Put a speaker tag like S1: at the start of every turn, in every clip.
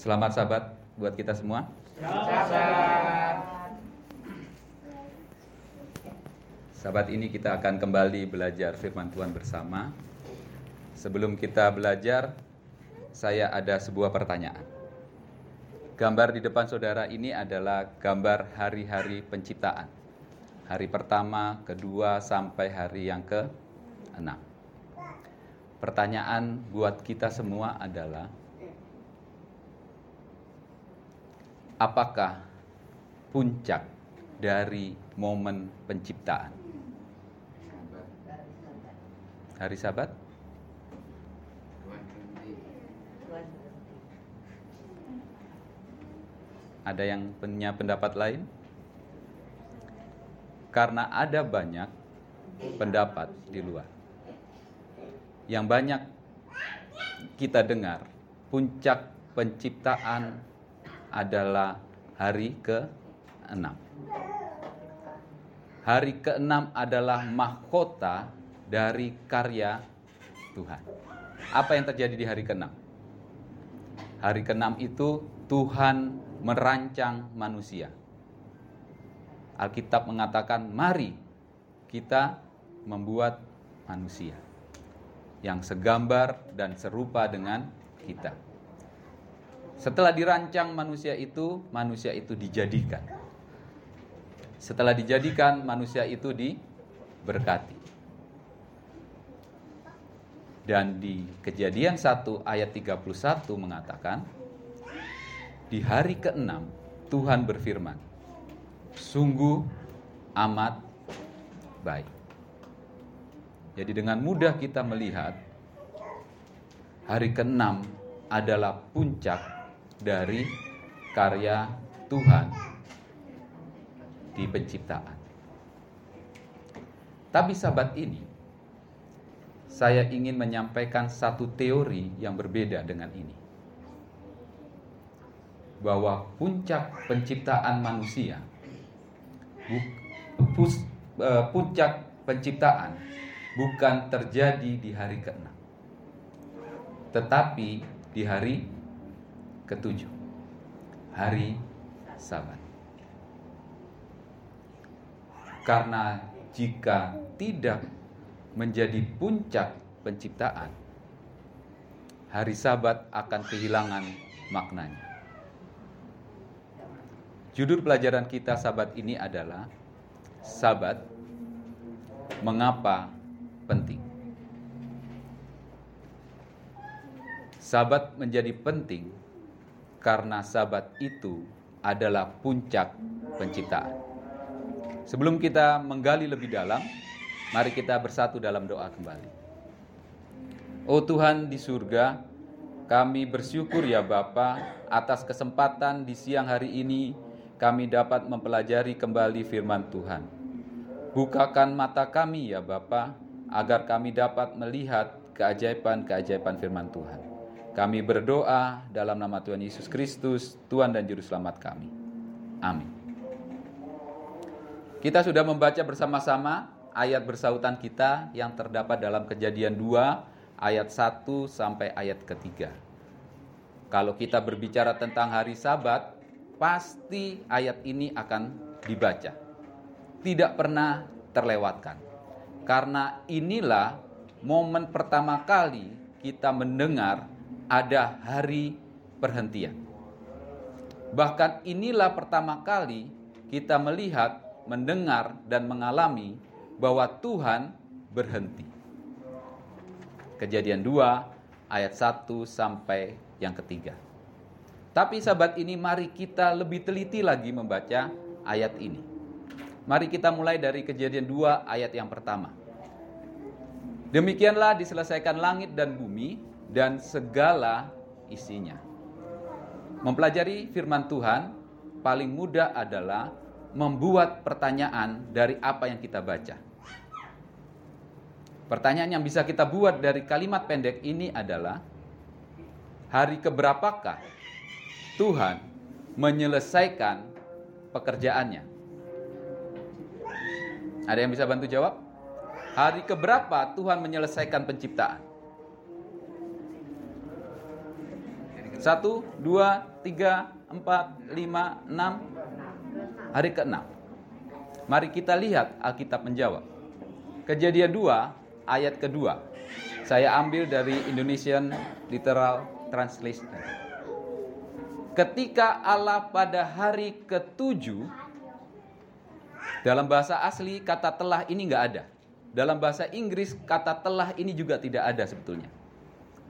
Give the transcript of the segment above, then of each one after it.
S1: Selamat sahabat buat kita semua. Sahabat ini kita akan kembali belajar firman Tuhan bersama. Sebelum kita belajar, saya ada sebuah pertanyaan. Gambar di depan saudara ini adalah gambar hari-hari penciptaan. Hari pertama, kedua, sampai hari yang ke-6. Pertanyaan buat kita semua adalah, apakah puncak dari momen penciptaan? Hari Sabat? Ada yang punya pendapat lain? Karena ada banyak pendapat di luar. Yang banyak kita dengar, puncak penciptaan adalah hari ke-6. Hari ke-6 adalah mahkota dari karya Tuhan. Apa yang terjadi di hari ke-6? Hari ke-6 itu Tuhan merancang manusia. Alkitab mengatakan, "Mari kita membuat manusia yang segambar dan serupa dengan kita." Setelah dirancang manusia itu, manusia itu dijadikan. Setelah dijadikan, manusia itu diberkati. Dan di kejadian 1 ayat 31 mengatakan, di hari ke-6 Tuhan berfirman, sungguh amat baik. Jadi dengan mudah kita melihat hari ke-6 adalah puncak dari karya Tuhan di penciptaan. Tapi sahabat ini, saya ingin menyampaikan satu teori yang berbeda dengan ini. Bahwa puncak penciptaan manusia, puncak penciptaan bukan terjadi di hari ke-6. Tetapi di hari ketujuh, hari sabat. Karena jika tidak menjadi puncak penciptaan, hari Sabat akan kehilangan maknanya. Judul pelajaran kita Sabat ini adalah Sabat mengapa penting. Sabat menjadi penting karena Sabat itu adalah puncak penciptaan. Sebelum kita menggali lebih dalam, Mari kita bersatu dalam doa kembali. Oh Tuhan di surga, kami bersyukur ya Bapa atas kesempatan di siang hari ini kami dapat mempelajari kembali firman Tuhan. Bukakan mata kami ya Bapa agar kami dapat melihat keajaiban-keajaiban firman Tuhan. Kami berdoa dalam nama Tuhan Yesus Kristus, Tuhan dan Juru Selamat kami. Amin. Kita sudah membaca bersama-sama ayat bersautan kita yang terdapat dalam kejadian 2 ayat 1 sampai ayat ketiga. Kalau kita berbicara tentang hari sabat, pasti ayat ini akan dibaca. Tidak pernah terlewatkan. Karena inilah momen pertama kali kita mendengar ada hari perhentian. Bahkan inilah pertama kali kita melihat, mendengar, dan mengalami bahwa Tuhan berhenti. Kejadian 2 ayat 1 sampai yang ketiga. Tapi sahabat ini mari kita lebih teliti lagi membaca ayat ini. Mari kita mulai dari kejadian 2 ayat yang pertama. Demikianlah diselesaikan langit dan bumi dan segala isinya. Mempelajari firman Tuhan paling mudah adalah membuat pertanyaan dari apa yang kita baca. Pertanyaan yang bisa kita buat dari kalimat pendek ini adalah hari keberapakah Tuhan menyelesaikan pekerjaannya? Ada yang bisa bantu jawab? Hari keberapa Tuhan menyelesaikan penciptaan? Satu, dua, tiga, empat, lima, enam. Hari ke-6. Mari kita lihat Alkitab menjawab. Kejadian 2 ayat kedua. Saya ambil dari Indonesian Literal Translation. Ketika Allah pada hari ketujuh, dalam bahasa asli kata telah ini nggak ada. Dalam bahasa Inggris kata telah ini juga tidak ada sebetulnya.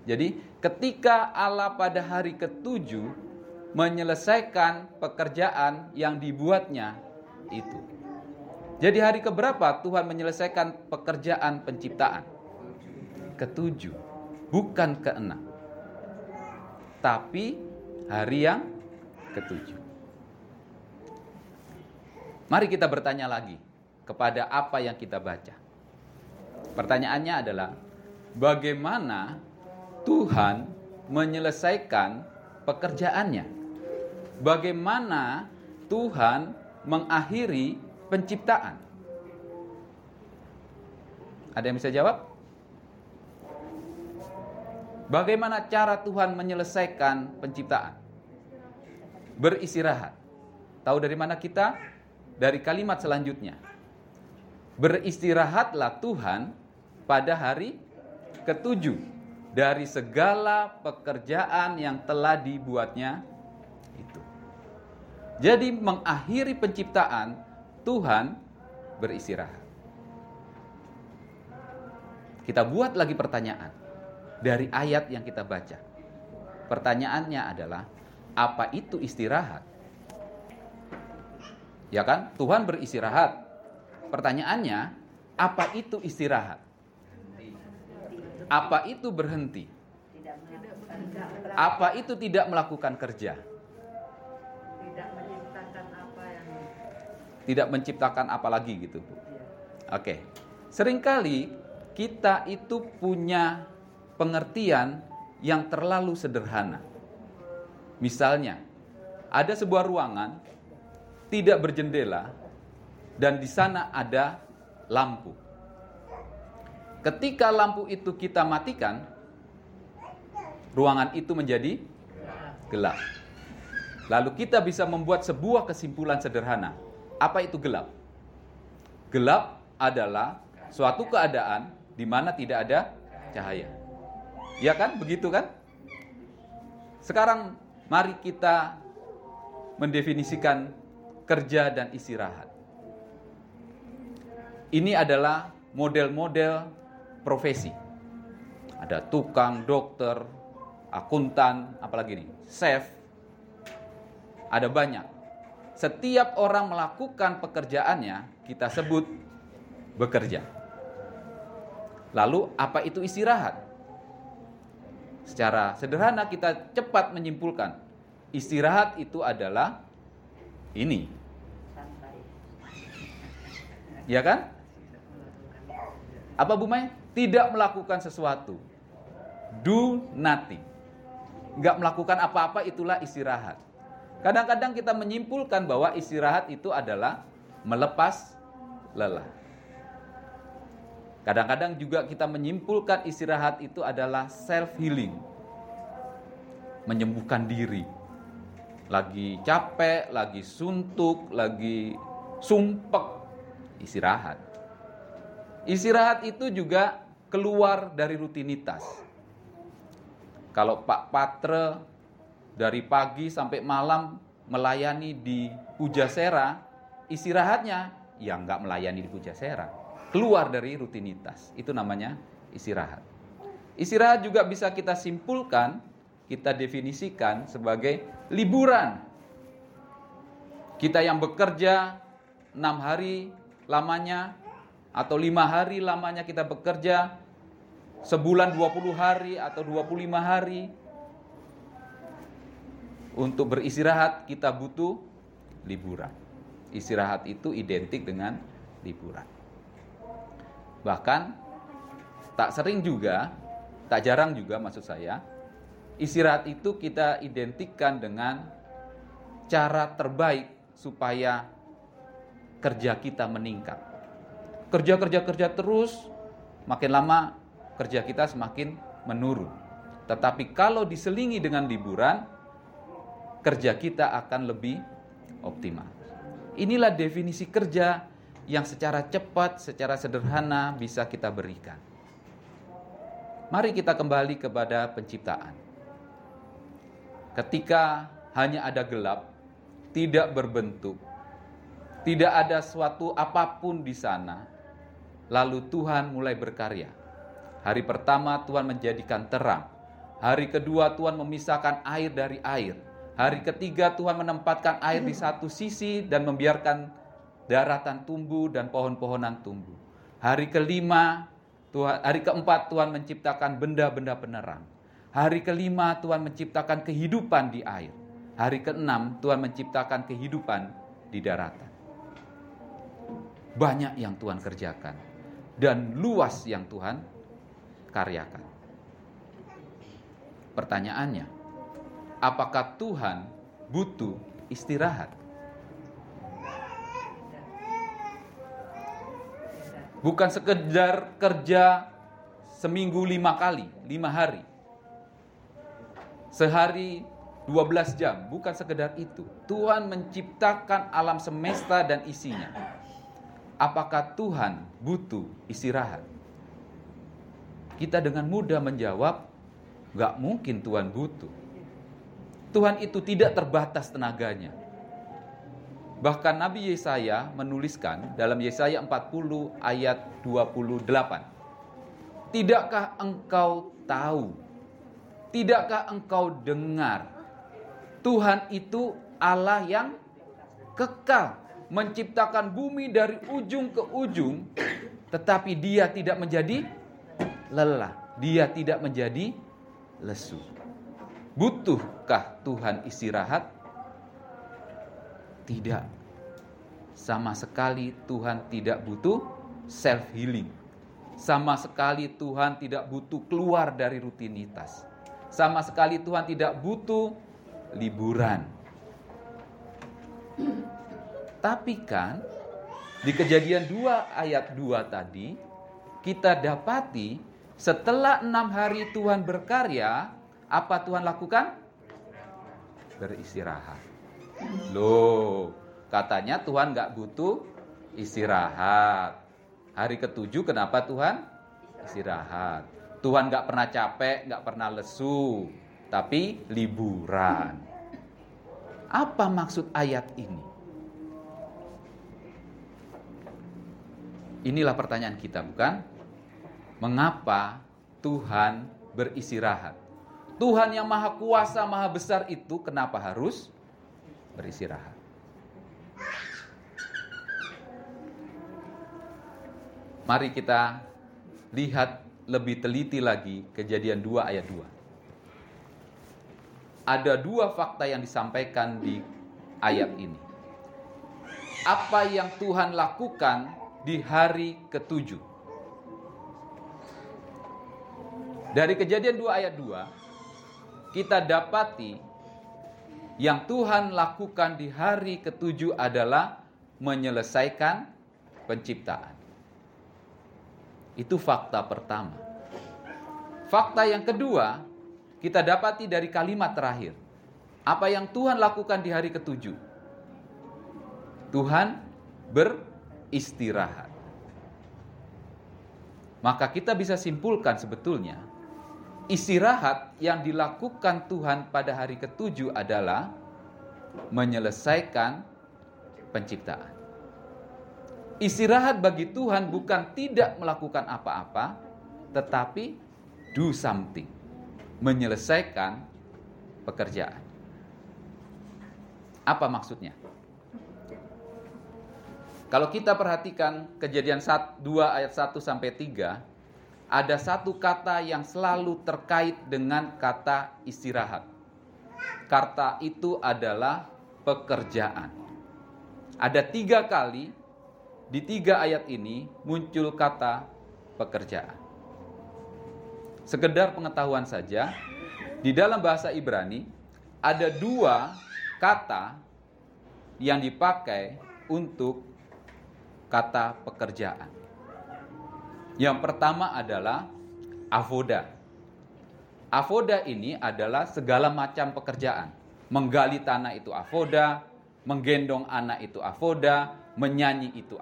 S1: Jadi ketika Allah pada hari ketujuh menyelesaikan pekerjaan yang dibuatnya itu. Jadi hari keberapa Tuhan menyelesaikan pekerjaan penciptaan? Ketujuh, bukan keenam. Tapi hari yang ketujuh. Mari kita bertanya lagi kepada apa yang kita baca. Pertanyaannya adalah bagaimana Tuhan menyelesaikan pekerjaannya? Bagaimana Tuhan mengakhiri penciptaan? Ada yang bisa jawab? Bagaimana cara Tuhan menyelesaikan penciptaan? Beristirahat. Tahu dari mana kita? Dari kalimat selanjutnya. Beristirahatlah Tuhan pada hari ketujuh dari segala pekerjaan yang telah dibuatnya itu. Jadi mengakhiri penciptaan Tuhan beristirahat. Kita buat lagi pertanyaan dari ayat yang kita baca. Pertanyaannya adalah apa itu istirahat? Ya kan? Tuhan beristirahat. Pertanyaannya, apa itu istirahat? Apa itu berhenti? Apa itu tidak melakukan kerja? Tidak menciptakan apa lagi gitu, Bu. Oke. Seringkali kita itu punya pengertian yang terlalu sederhana. Misalnya, ada sebuah ruangan tidak berjendela dan di sana ada lampu. Ketika lampu itu kita matikan, ruangan itu menjadi gelap. Lalu kita bisa membuat sebuah kesimpulan sederhana. Apa itu gelap? Gelap adalah suatu keadaan di mana tidak ada cahaya. Ya kan? Begitu kan? Sekarang mari kita mendefinisikan kerja dan istirahat. Ini adalah model-model profesi. Ada tukang, dokter, akuntan, apalagi nih, chef. Ada banyak. Setiap orang melakukan pekerjaannya kita sebut bekerja. Lalu apa itu istirahat? Secara sederhana kita cepat menyimpulkan istirahat itu adalah ini. Ya kan? Apa Bu Mai? Tidak melakukan sesuatu. Do nothing. Nggak melakukan apa-apa itulah istirahat. Kadang-kadang kita menyimpulkan bahwa istirahat itu adalah melepas lelah. Kadang-kadang juga kita menyimpulkan istirahat itu adalah self healing. Menyembuhkan diri. Lagi capek, lagi suntuk, lagi sumpek, istirahat. Istirahat itu juga keluar dari rutinitas. Kalau Pak Patre dari pagi sampai malam melayani di Pujasera, istirahatnya ya nggak melayani di Pujasera keluar dari rutinitas. Itu namanya istirahat. Istirahat juga bisa kita simpulkan, kita definisikan sebagai liburan. Kita yang bekerja enam hari lamanya atau lima hari lamanya kita bekerja, sebulan 20 hari atau 25 hari, untuk beristirahat kita butuh liburan. Istirahat itu identik dengan liburan. Bahkan tak sering juga, tak jarang juga maksud saya, istirahat itu kita identikkan dengan cara terbaik supaya kerja kita meningkat. Kerja-kerja-kerja terus, makin lama kerja kita semakin menurun. Tetapi kalau diselingi dengan liburan, kerja kita akan lebih optimal. Inilah definisi kerja yang secara cepat, secara sederhana bisa kita berikan. Mari kita kembali kepada penciptaan. Ketika hanya ada gelap, tidak berbentuk, tidak ada suatu apa pun di sana, lalu Tuhan mulai berkarya. Hari pertama Tuhan menjadikan terang, hari kedua Tuhan memisahkan air dari air, hari ketiga Tuhan menempatkan air di satu sisi dan membiarkan daratan tumbuh dan pohon-pohonan tumbuh. Hari kelima, Tuhan, hari keempat Tuhan menciptakan benda-benda penerang. Hari kelima Tuhan menciptakan kehidupan di air. Hari keenam Tuhan menciptakan kehidupan di daratan. Banyak yang Tuhan kerjakan dan luas yang Tuhan karyakan. Pertanyaannya, apakah Tuhan butuh istirahat? Bukan sekedar kerja seminggu lima kali, lima hari. Sehari 12 jam, bukan sekedar itu. Tuhan menciptakan alam semesta dan isinya. Apakah Tuhan butuh istirahat? Kita dengan mudah menjawab, gak mungkin Tuhan butuh. Tuhan itu tidak terbatas tenaganya. Bahkan Nabi Yesaya menuliskan dalam Yesaya 40 ayat 28. Tidakkah engkau tahu? Tidakkah engkau dengar? Tuhan itu Allah yang kekal, menciptakan bumi dari ujung ke ujung, tetapi dia tidak menjadi lelah, dia tidak menjadi lesu. Butuhkah Tuhan istirahat? Tidak. Sama sekali Tuhan tidak butuh self healing. Sama sekali Tuhan tidak butuh keluar dari rutinitas. Sama sekali Tuhan tidak butuh liburan. Tapi kan di kejadian 2 ayat 2 tadi kita dapati setelah enam hari Tuhan berkarya, apa Tuhan lakukan? Beristirahat. Loh, katanya Tuhan nggak butuh istirahat. Hari ketujuh kenapa Tuhan istirahat? Tuhan nggak pernah capek, nggak pernah lesu, tapi liburan. Apa maksud ayat ini? Inilah pertanyaan kita, bukan? Mengapa Tuhan beristirahat? Tuhan yang maha kuasa, maha besar itu kenapa harus beristirahat. Mari kita lihat lebih teliti lagi kejadian 2 ayat 2. Ada dua fakta yang disampaikan di ayat ini. Apa yang Tuhan lakukan di hari ketujuh. Dari kejadian 2 ayat 2, kita dapati yang Tuhan lakukan di hari ketujuh adalah menyelesaikan penciptaan. Itu fakta pertama. Fakta yang kedua, kita dapati dari kalimat terakhir. Apa yang Tuhan lakukan di hari ketujuh? Tuhan beristirahat. Maka kita bisa simpulkan sebetulnya istirahat yang dilakukan Tuhan pada hari ketujuh adalah menyelesaikan penciptaan. Istirahat bagi Tuhan bukan tidak melakukan apa-apa, tetapi do something, menyelesaikan pekerjaan. Apa maksudnya? Kalau kita perhatikan kejadian 2 ayat 1 sampai 3, ada satu kata yang selalu terkait dengan kata istirahat. Kata itu adalah pekerjaan. Ada tiga kali di tiga ayat ini muncul kata pekerjaan. Sekedar pengetahuan saja, di dalam bahasa Ibrani ada dua kata yang dipakai untuk kata pekerjaan. Yang pertama adalah avoda. Avoda ini adalah segala macam pekerjaan. Menggali tanah itu avoda, menggendong anak itu avoda, menyanyi itu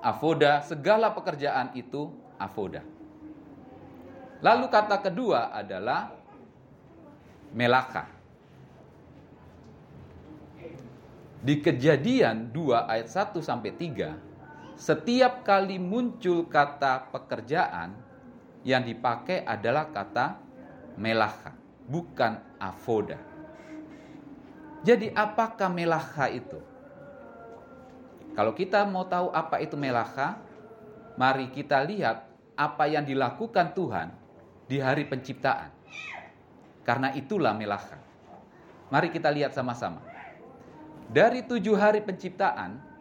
S1: avoda, segala pekerjaan itu avoda. Lalu kata kedua adalah melaka. Di kejadian 2 ayat 1 sampai 3, setiap kali muncul kata pekerjaan yang dipakai adalah kata melaka, bukan avoda. Jadi apakah melaka itu? Kalau kita mau tahu apa itu melaka, mari kita lihat apa yang dilakukan Tuhan di hari penciptaan. Karena itulah melaka. Mari kita lihat sama-sama. Dari tujuh hari penciptaan,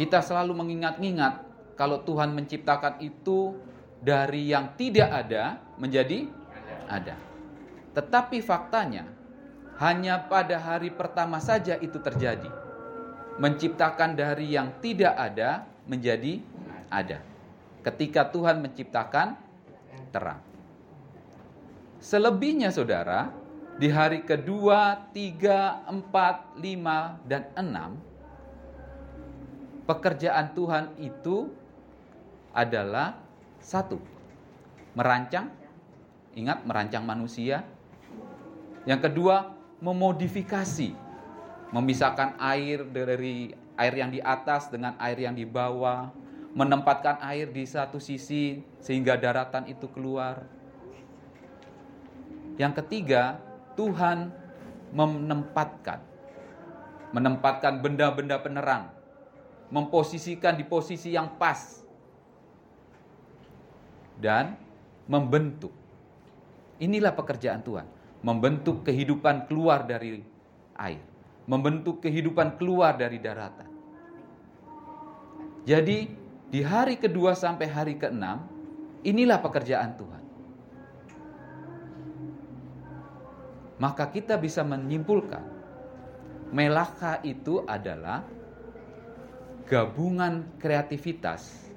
S1: kita selalu mengingat-ingat kalau Tuhan menciptakan itu dari yang tidak ada menjadi ada. Tetapi faktanya hanya pada hari pertama saja itu terjadi. Menciptakan dari yang tidak ada menjadi ada. Ketika Tuhan menciptakan terang. Selebihnya saudara, di hari kedua, tiga, empat, lima, dan enam, pekerjaan Tuhan itu adalah satu, merancang, ingat merancang manusia. Yang kedua, memodifikasi, memisahkan air dari air yang di atas dengan air yang di bawah, menempatkan air di satu sisi sehingga daratan itu keluar. Yang ketiga, Tuhan menempatkan. Menempatkan benda-benda penerang, memposisikan di posisi yang pas dan membentuk. Inilah pekerjaan Tuhan, membentuk kehidupan keluar dari air, membentuk kehidupan keluar dari daratan. Jadi di hari kedua sampai hari keenam, inilah pekerjaan Tuhan. Maka kita bisa menyimpulkan, melaka itu adalah gabungan kreativitas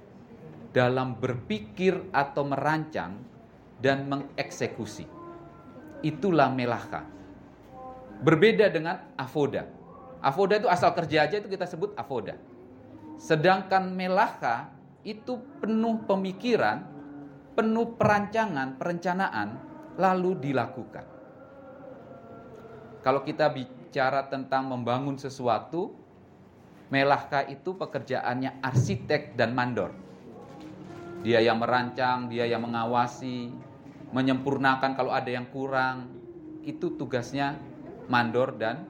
S1: dalam berpikir atau merancang dan mengeksekusi. Itulah melaka. Berbeda dengan avoda. Avoda itu asal kerja aja itu kita sebut avoda. Sedangkan melaka itu penuh pemikiran, penuh perancangan, perencanaan, lalu dilakukan. Kalau kita bicara tentang membangun sesuatu, melaka itu pekerjaannya arsitek dan mandor. Dia yang merancang, dia yang mengawasi, menyempurnakan kalau ada yang kurang. Itu tugasnya mandor dan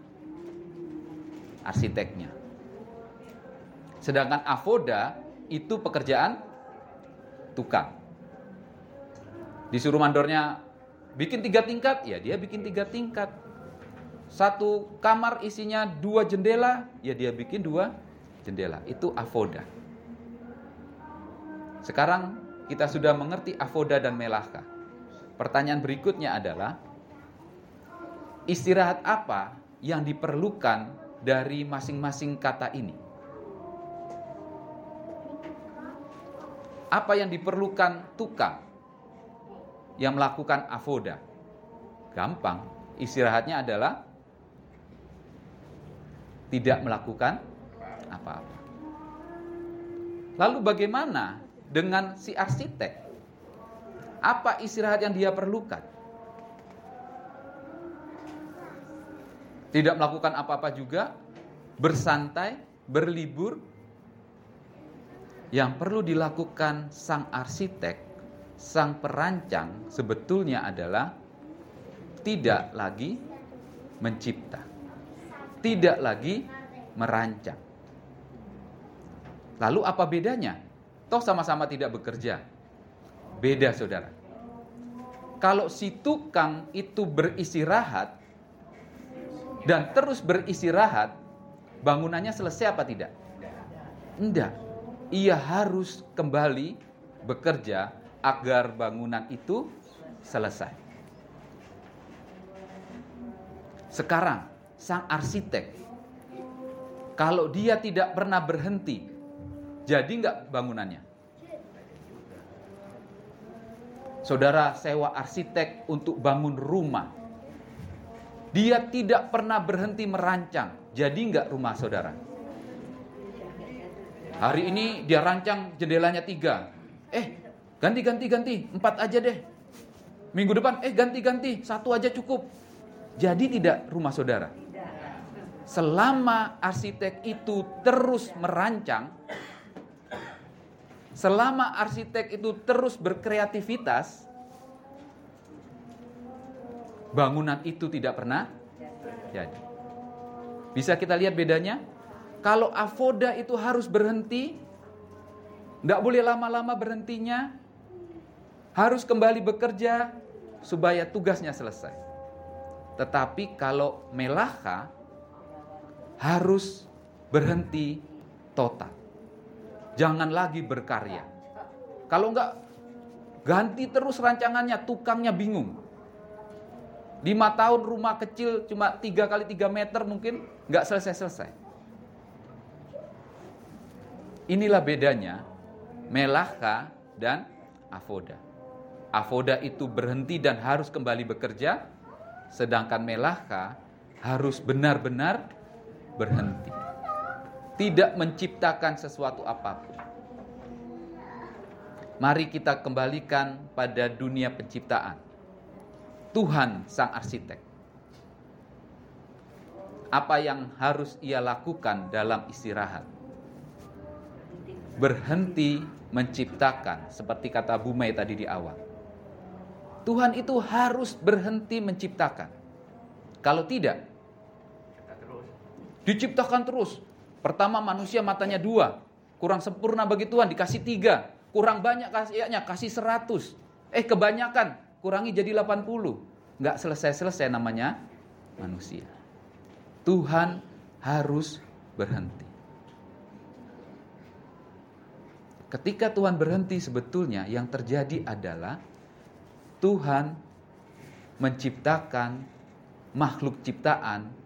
S1: arsiteknya. Sedangkan avoda itu pekerjaan tukang. Disuruh mandornya bikin tiga tingkat, ya dia bikin tiga tingkat. Satu kamar isinya dua jendela, ya dia bikin dua jendela. Itu avoda. Sekarang kita sudah mengerti avoda dan melaka. Pertanyaan berikutnya adalah istirahat apa yang diperlukan dari masing-masing kata ini? Apa yang diperlukan tukang yang melakukan avoda? Gampang, istirahatnya adalah tidak melakukan apa-apa. Lalu bagaimana dengan si arsitek? Apa istirahat yang dia perlukan? Tidak melakukan apa-apa juga, bersantai, berlibur, yang perlu dilakukan sang arsitek, sang perancang sebetulnya adalah tidak lagi mencipta, tidak lagi merancang. Lalu apa bedanya? Toh sama-sama tidak bekerja. Beda saudara. Kalau si tukang itu beristirahat dan terus beristirahat, bangunannya selesai apa tidak? Tidak ia harus kembali bekerja agar bangunan itu selesai. Sekarang, sang arsitek, kalau dia tidak pernah berhenti, jadi nggak bangunannya? Saudara sewa arsitek untuk bangun rumah. Dia tidak pernah berhenti merancang. Jadi nggak rumah saudara? Hari ini dia rancang jendelanya tiga. Eh, ganti, ganti, ganti. Empat aja deh. Minggu depan, eh ganti, ganti. Satu aja cukup. Jadi tidak rumah saudara. Selama arsitek itu terus merancang, selama arsitek itu terus berkreativitas, bangunan itu tidak pernah jadi. Bisa kita lihat bedanya? Kalau avoda itu harus berhenti, tidak boleh lama-lama berhentinya, harus kembali bekerja supaya tugasnya selesai. Tetapi kalau melaka harus berhenti total. Jangan lagi berkarya. Kalau enggak ganti terus rancangannya, tukangnya bingung. Lima tahun rumah kecil cuma tiga kali tiga meter mungkin nggak selesai-selesai. Inilah bedanya melaka dan avoda. Avoda itu berhenti dan harus kembali bekerja, sedangkan melaka harus benar-benar berhenti. Tidak menciptakan sesuatu apa pun. Mari kita kembalikan pada dunia penciptaan. Tuhan sang arsitek. Apa yang harus ia lakukan dalam istirahat? berhenti menciptakan seperti kata Bu Mei tadi di awal. Tuhan itu harus berhenti menciptakan. Kalau tidak, diciptakan terus. Pertama manusia matanya dua, kurang sempurna bagi Tuhan dikasih tiga, kurang banyak kasihnya kasih seratus. Eh kebanyakan, kurangi jadi 80. Nggak selesai-selesai namanya manusia. Tuhan harus berhenti. Ketika Tuhan berhenti sebetulnya yang terjadi adalah Tuhan menciptakan makhluk ciptaan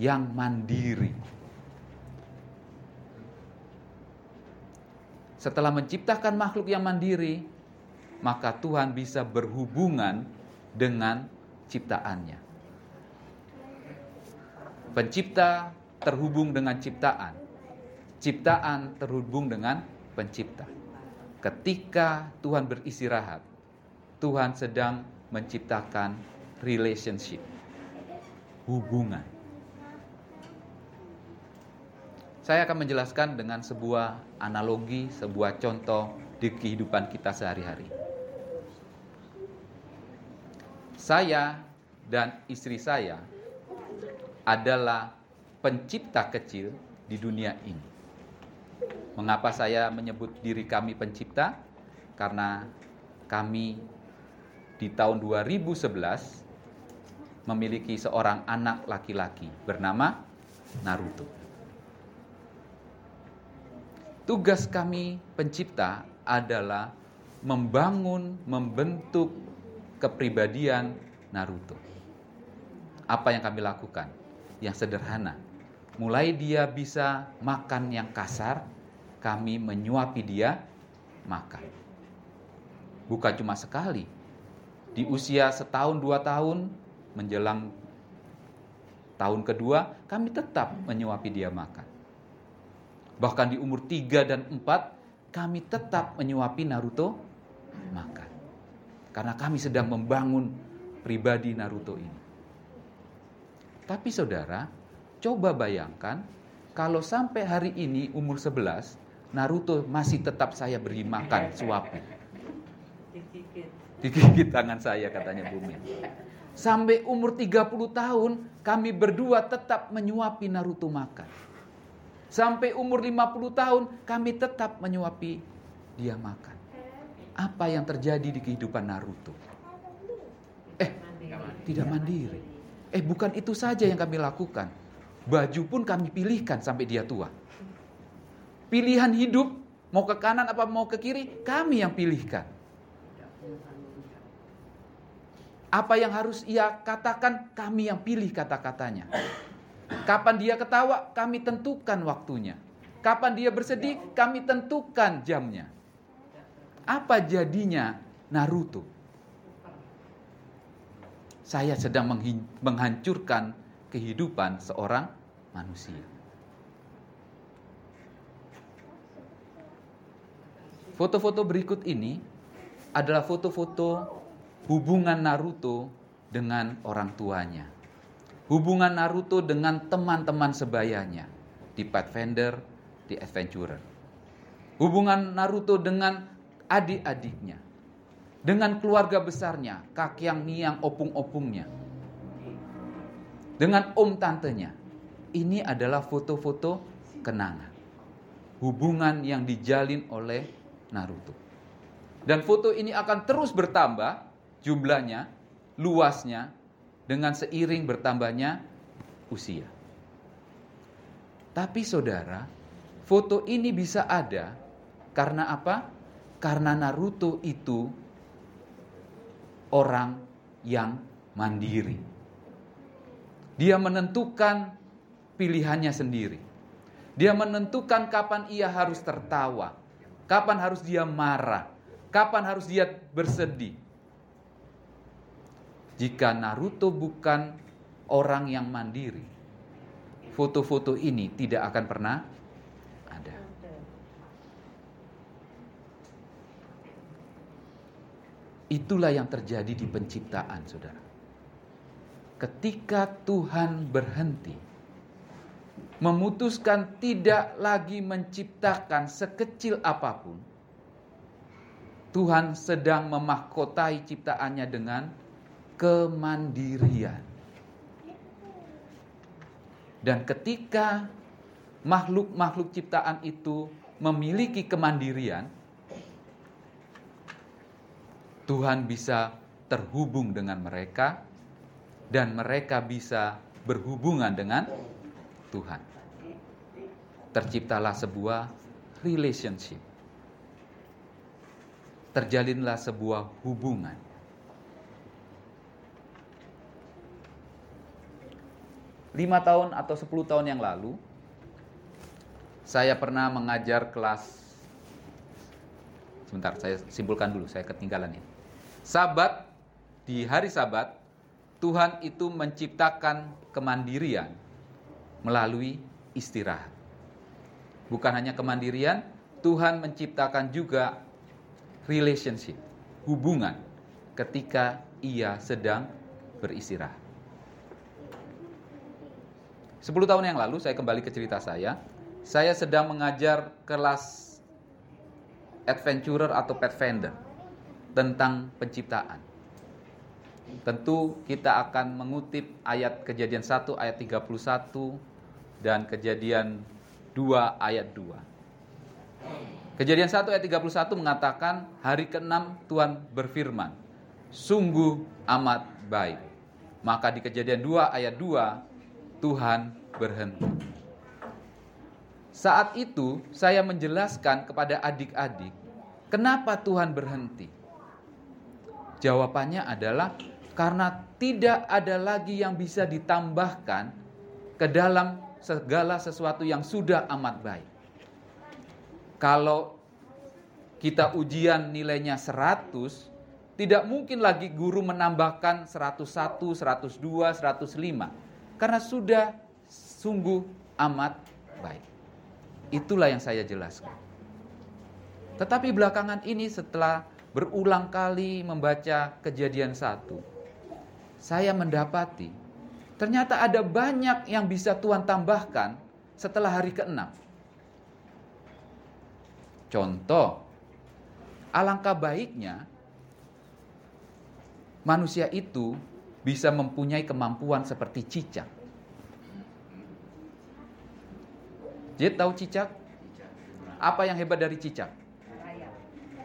S1: yang mandiri. Setelah menciptakan makhluk yang mandiri, maka Tuhan bisa berhubungan dengan ciptaannya. Pencipta terhubung dengan ciptaan, ciptaan terhubung dengan pencipta. Ketika Tuhan beristirahat, Tuhan sedang menciptakan relationship, hubungan. Saya akan menjelaskan dengan sebuah analogi, sebuah contoh di kehidupan kita sehari-hari. Saya dan istri saya adalah pencipta kecil di dunia ini. Mengapa saya menyebut diri kami pencipta? Karena kami di tahun 2011 memiliki seorang anak laki-laki bernama Naruto. Tugas kami pencipta adalah membangun, membentuk kepribadian Naruto. Apa yang kami lakukan? Yang sederhana. Mulai dia bisa makan yang kasar, kami menyuapi dia makan. Bukan cuma sekali. Di usia setahun dua tahun menjelang tahun kedua kami tetap menyuapi dia makan. Bahkan di umur tiga dan empat kami tetap menyuapi Naruto makan. Karena kami sedang membangun pribadi Naruto ini. Tapi saudara, coba bayangkan kalau sampai hari ini umur 11 Naruto masih tetap saya beri makan, suapin. Digigit tangan saya katanya Bumi. Sampai umur 30 tahun kami berdua tetap menyuapi Naruto makan. Sampai umur 50 tahun kami tetap menyuapi dia makan. Apa yang terjadi di kehidupan Naruto? Eh, tidak mandiri. Eh, bukan itu saja yang kami lakukan. Baju pun kami pilihkan sampai dia tua. Pilihan hidup mau ke kanan apa mau ke kiri, kami yang pilihkan. Apa yang harus ia katakan, kami yang pilih kata-katanya. Kapan dia ketawa, kami tentukan waktunya. Kapan dia bersedih, kami tentukan jamnya. Apa jadinya Naruto? saya sedang menghancurkan kehidupan seorang manusia. Foto-foto berikut ini adalah foto-foto hubungan Naruto dengan orang tuanya. Hubungan Naruto dengan teman-teman sebayanya di Pathfinder, di Adventurer. Hubungan Naruto dengan adik-adiknya. Dengan keluarga besarnya, kakyang niang opung-opungnya. Dengan om tantenya. Ini adalah foto-foto kenangan. Hubungan yang dijalin oleh Naruto. Dan foto ini akan terus bertambah jumlahnya, luasnya, dengan seiring bertambahnya usia. Tapi saudara, foto ini bisa ada karena apa? Karena Naruto itu orang yang mandiri. Dia menentukan pilihannya sendiri. Dia menentukan kapan ia harus tertawa, kapan harus dia marah, kapan harus dia bersedih. Jika Naruto bukan orang yang mandiri, foto-foto ini tidak akan pernah ada. Itulah yang terjadi di penciptaan, saudara. Ketika Tuhan berhenti, memutuskan tidak lagi menciptakan sekecil apa pun, Tuhan sedang memahkotai ciptaannya dengan kemandirian. Dan ketika makhluk-makhluk ciptaan itu memiliki kemandirian, Tuhan bisa terhubung dengan mereka dan mereka bisa berhubungan dengan Tuhan. Terciptalah sebuah relationship. Terjalinlah sebuah hubungan. Lima tahun atau sepuluh tahun yang lalu, saya pernah mengajar kelas. Sebentar, saya simpulkan dulu, saya ketinggalan ini. Sabat, di hari sabat, Tuhan itu menciptakan kemandirian melalui istirahat. Bukan hanya kemandirian, Tuhan menciptakan juga relationship, hubungan ketika ia sedang beristirahat. Sepuluh tahun yang lalu saya kembali ke cerita saya. Saya sedang mengajar kelas adventurer atau pathfinder tentang penciptaan. Tentu kita akan mengutip ayat kejadian 1 ayat 31 dan kejadian 2 ayat 2. Kejadian 1 ayat 31 mengatakan hari ke-6 Tuhan berfirman, sungguh amat baik. Maka di kejadian 2 ayat 2 Tuhan berhenti. Saat itu saya menjelaskan kepada adik-adik kenapa Tuhan berhenti. Jawabannya adalah karena tidak ada lagi yang bisa ditambahkan ke dalam segala sesuatu yang sudah amat baik. Kalau kita ujian nilainya 100, tidak mungkin lagi guru menambahkan 101, 102, 105. Karena sudah sungguh amat baik. Itulah yang saya jelaskan. Tetapi belakangan ini setelah berulang kali membaca kejadian satu, saya mendapati ternyata ada banyak yang bisa Tuhan tambahkan setelah hari ke-6. Contoh, alangkah baiknya manusia itu bisa mempunyai kemampuan seperti cicak. Jadi tahu cicak? Apa yang hebat dari cicak?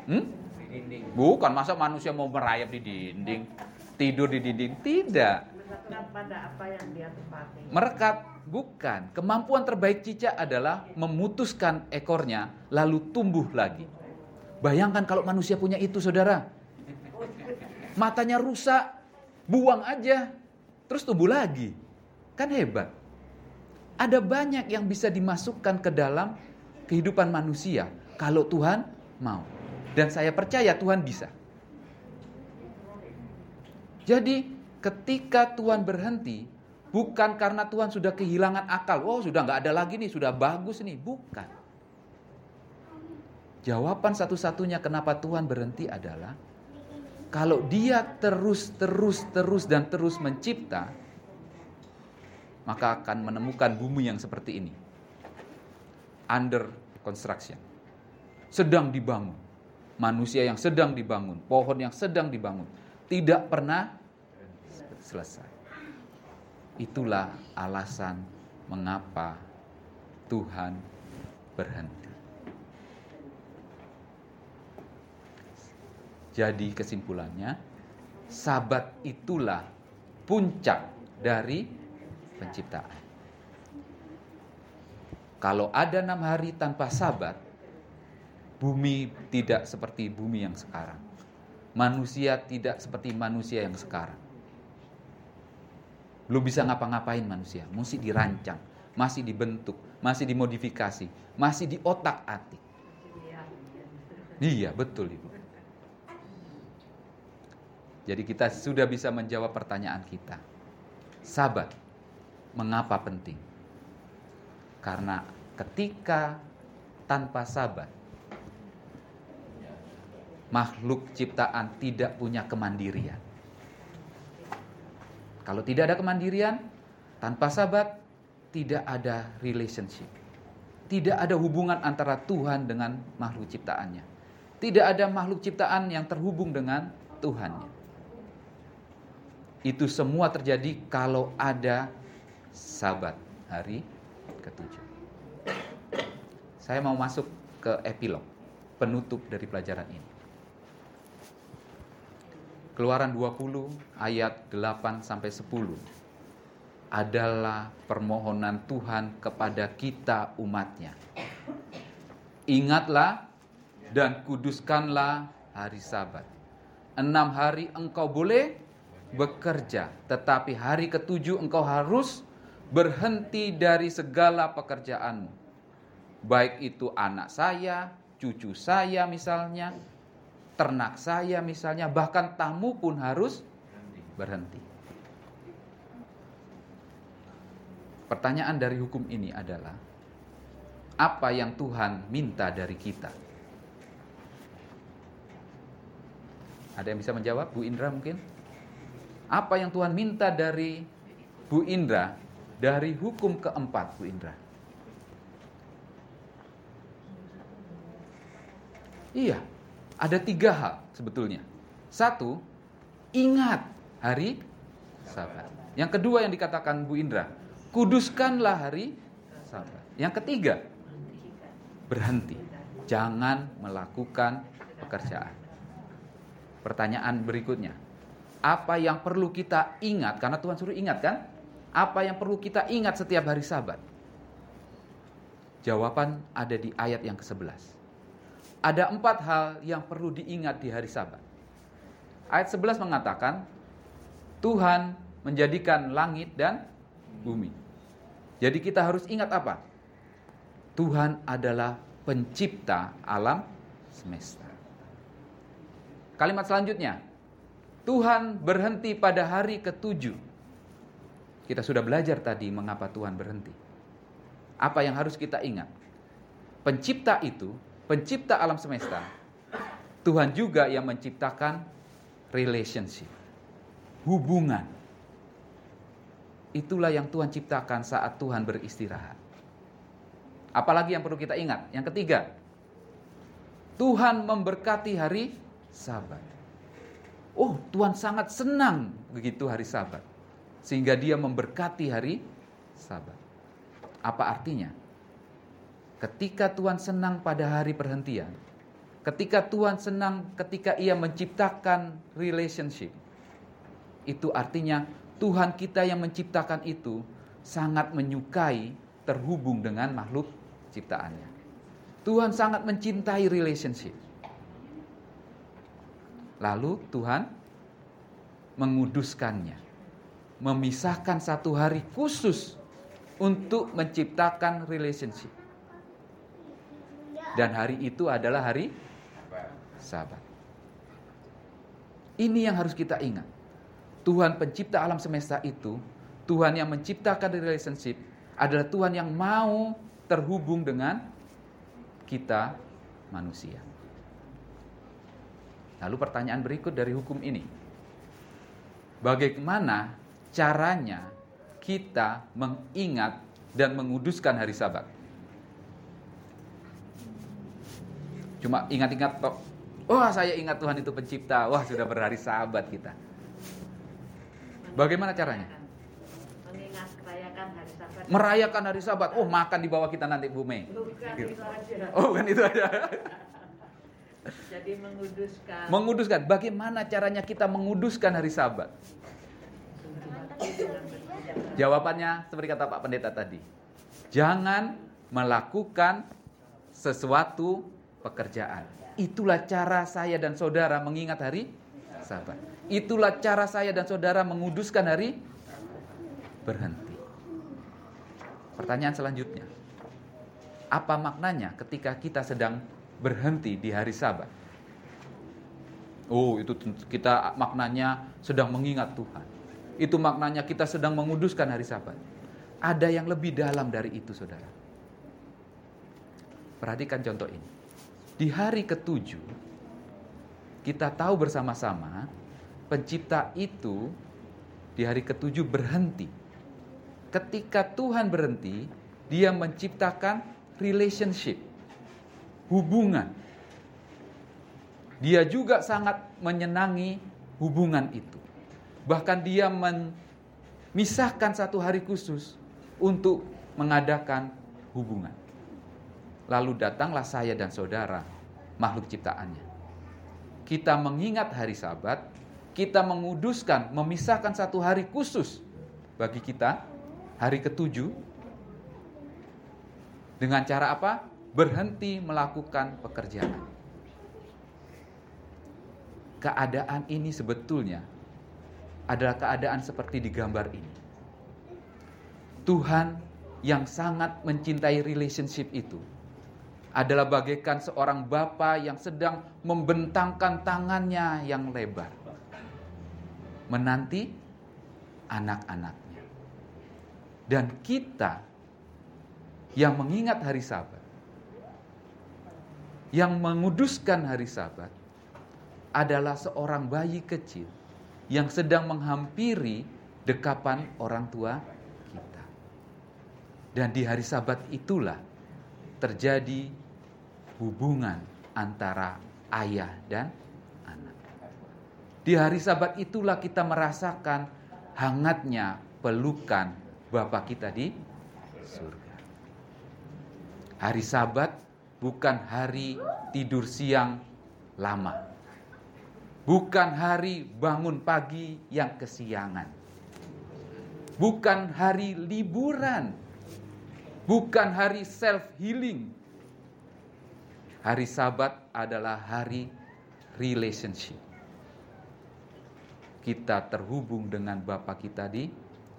S1: Hmm? dinding. Bukan masa manusia mau merayap di dinding, tidur di dinding, tidak. Merekat pada apa yang dia tempati. Merekat bukan. Kemampuan terbaik cicak adalah memutuskan ekornya lalu tumbuh lagi. Bayangkan kalau manusia punya itu, Saudara. Matanya rusak, buang aja, terus tumbuh lagi. Kan hebat. Ada banyak yang bisa dimasukkan ke dalam kehidupan manusia kalau Tuhan mau. Dan saya percaya Tuhan bisa. Jadi ketika Tuhan berhenti, bukan karena Tuhan sudah kehilangan akal. Oh, sudah nggak ada lagi nih, sudah bagus nih. Bukan. Jawaban satu-satunya kenapa Tuhan berhenti adalah kalau dia terus, terus, terus, dan terus mencipta, maka akan menemukan bumi yang seperti ini. Under construction. Sedang dibangun. Manusia yang sedang dibangun. Pohon yang sedang dibangun. Tidak pernah selesai. Itulah alasan mengapa Tuhan berhenti. Jadi kesimpulannya, sabat itulah puncak dari penciptaan. Kalau ada enam hari tanpa sabat, bumi tidak seperti bumi yang sekarang. Manusia tidak seperti manusia yang sekarang. Belum bisa ngapa-ngapain manusia, mesti dirancang, masih dibentuk, masih dimodifikasi, masih di otak-atik. Iya, betul Ibu. Jadi kita sudah bisa menjawab pertanyaan kita. Sabat, mengapa penting? Karena ketika tanpa sabat, makhluk ciptaan tidak punya kemandirian. Kalau tidak ada kemandirian, tanpa sabat, tidak ada relationship. Tidak ada hubungan antara Tuhan dengan makhluk ciptaannya. Tidak ada makhluk ciptaan yang terhubung dengan Tuhannya. Itu semua terjadi kalau ada sabat hari ketujuh. Saya mau masuk ke epilog, penutup dari pelajaran ini. Keluaran 20 ayat 8 sampai 10 adalah permohonan Tuhan kepada kita umatnya. Ingatlah dan kuduskanlah hari sabat. Enam hari engkau boleh bekerja, tetapi hari ketujuh engkau harus berhenti dari segala pekerjaanmu. Baik itu anak saya, cucu saya misalnya, ternak saya misalnya, bahkan tamu pun harus berhenti. Pertanyaan dari hukum ini adalah apa yang Tuhan minta dari kita? Ada yang bisa menjawab? Bu Indra mungkin? Apa yang Tuhan minta dari Bu Indra dari hukum keempat Bu Indra? Iya, ada tiga hal sebetulnya. Satu, ingat hari sabat. Yang kedua yang dikatakan Bu Indra, kuduskanlah hari sabat. Yang ketiga, berhenti. Jangan melakukan pekerjaan. Pertanyaan berikutnya, apa yang perlu kita ingat karena Tuhan suruh ingat kan? Apa yang perlu kita ingat setiap hari Sabat? Jawaban ada di ayat yang ke-11. Ada empat hal yang perlu diingat di hari Sabat. Ayat 11 mengatakan Tuhan menjadikan langit dan bumi. Jadi kita harus ingat apa? Tuhan adalah pencipta alam semesta. Kalimat selanjutnya, Tuhan berhenti pada hari ketujuh. Kita sudah belajar tadi mengapa Tuhan berhenti. Apa yang harus kita ingat? Pencipta itu, pencipta alam semesta, Tuhan juga yang menciptakan relationship, hubungan. Itulah yang Tuhan ciptakan saat Tuhan beristirahat. Apalagi yang perlu kita ingat? Yang ketiga, Tuhan memberkati hari Sabat. Oh, Tuhan sangat senang begitu hari Sabat. Sehingga dia memberkati hari Sabat. Apa artinya? Ketika Tuhan senang pada hari perhentian, ketika Tuhan senang ketika ia menciptakan relationship, itu artinya Tuhan kita yang menciptakan itu sangat menyukai terhubung dengan makhluk ciptaannya. Tuhan sangat mencintai relationship. Lalu Tuhan menguduskannya, memisahkan satu hari khusus untuk menciptakan relationship. Dan hari itu adalah hari Sabat. Ini yang harus kita ingat. Tuhan pencipta alam semesta itu, Tuhan yang menciptakan relationship adalah Tuhan yang mau terhubung dengan kita manusia. Lalu pertanyaan berikut dari hukum ini. Bagaimana caranya kita mengingat dan menguduskan hari sabat? Cuma ingat-ingat Wah saya ingat Tuhan itu pencipta. Wah sudah berhari sabat kita. Bagaimana caranya?
S2: Mengingat merayakan hari sabat.
S1: Merayakan hari sabat. Oh makan di bawah kita nanti Bu Mei.
S2: Bukan
S1: Gitu.
S2: itu aja.
S1: Oh kan itu ada.
S2: Jadi menguduskan.
S1: Menguduskan. Bagaimana caranya kita menguduskan hari sabat? Jawabannya seperti kata Pak Pendeta tadi. Jangan melakukan sesuatu pekerjaan. Itulah cara saya dan saudara mengingat hari sabat. Itulah cara saya dan saudara menguduskan hari berhenti. Pertanyaan selanjutnya. Apa maknanya ketika kita sedang berhenti di hari sabat? Oh, itu kita maknanya sedang mengingat Tuhan. Itu maknanya kita sedang menguduskan hari sabat. Ada yang lebih dalam dari itu, saudara. Perhatikan contoh ini. Di hari ketujuh, kita tahu bersama-sama pencipta itu di hari ketujuh berhenti. Ketika Tuhan berhenti, dia menciptakan relationship, hubungan. Dia juga sangat menyenangi hubungan itu. Bahkan dia memisahkan satu hari khusus untuk mengadakan hubungan. Lalu datanglah saya dan saudara, makhluk ciptaannya. Kita mengingat hari Sabat, kita menguduskan, memisahkan satu hari khusus bagi kita, hari ketujuh, dengan cara apa? Berhenti melakukan pekerjaan. Keadaan ini sebetulnya adalah keadaan seperti di gambar ini. Tuhan yang sangat mencintai relationship itu adalah bagaikan seorang bapa yang sedang membentangkan tangannya yang lebar. Menanti anak-anaknya. Dan kita yang mengingat hari sabat, yang menguduskan hari sabat, adalah seorang bayi kecil yang sedang menghampiri dekapan orang tua kita. Dan di hari sabat itulah terjadi hubungan antara ayah dan anak. Di hari sabat itulah kita merasakan hangatnya pelukan Bapa kita di surga. Hari sabat bukan hari tidur siang lama. Bukan hari bangun pagi yang kesiangan. Bukan hari liburan. Bukan hari self healing. Hari Sabat adalah hari relationship. Kita terhubung dengan Bapa kita di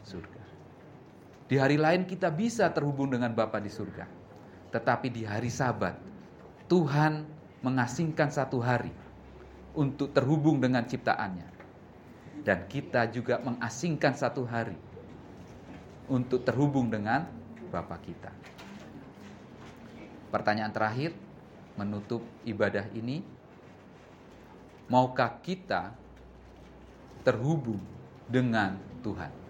S1: surga. Di hari lain kita bisa terhubung dengan Bapa di surga. Tetapi di hari Sabat Tuhan mengasingkan satu hari untuk terhubung dengan ciptaannya. Dan kita juga mengasingkan satu hari untuk terhubung dengan Bapa kita. Pertanyaan terakhir menutup ibadah ini, maukah kita terhubung dengan Tuhan?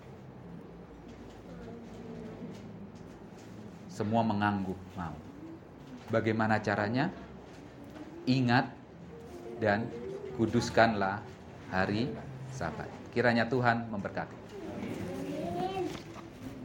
S1: Semua mengangguk mau. Bagaimana caranya? Ingat dan kuduskanlah hari Sabat. Kiranya Tuhan memberkati.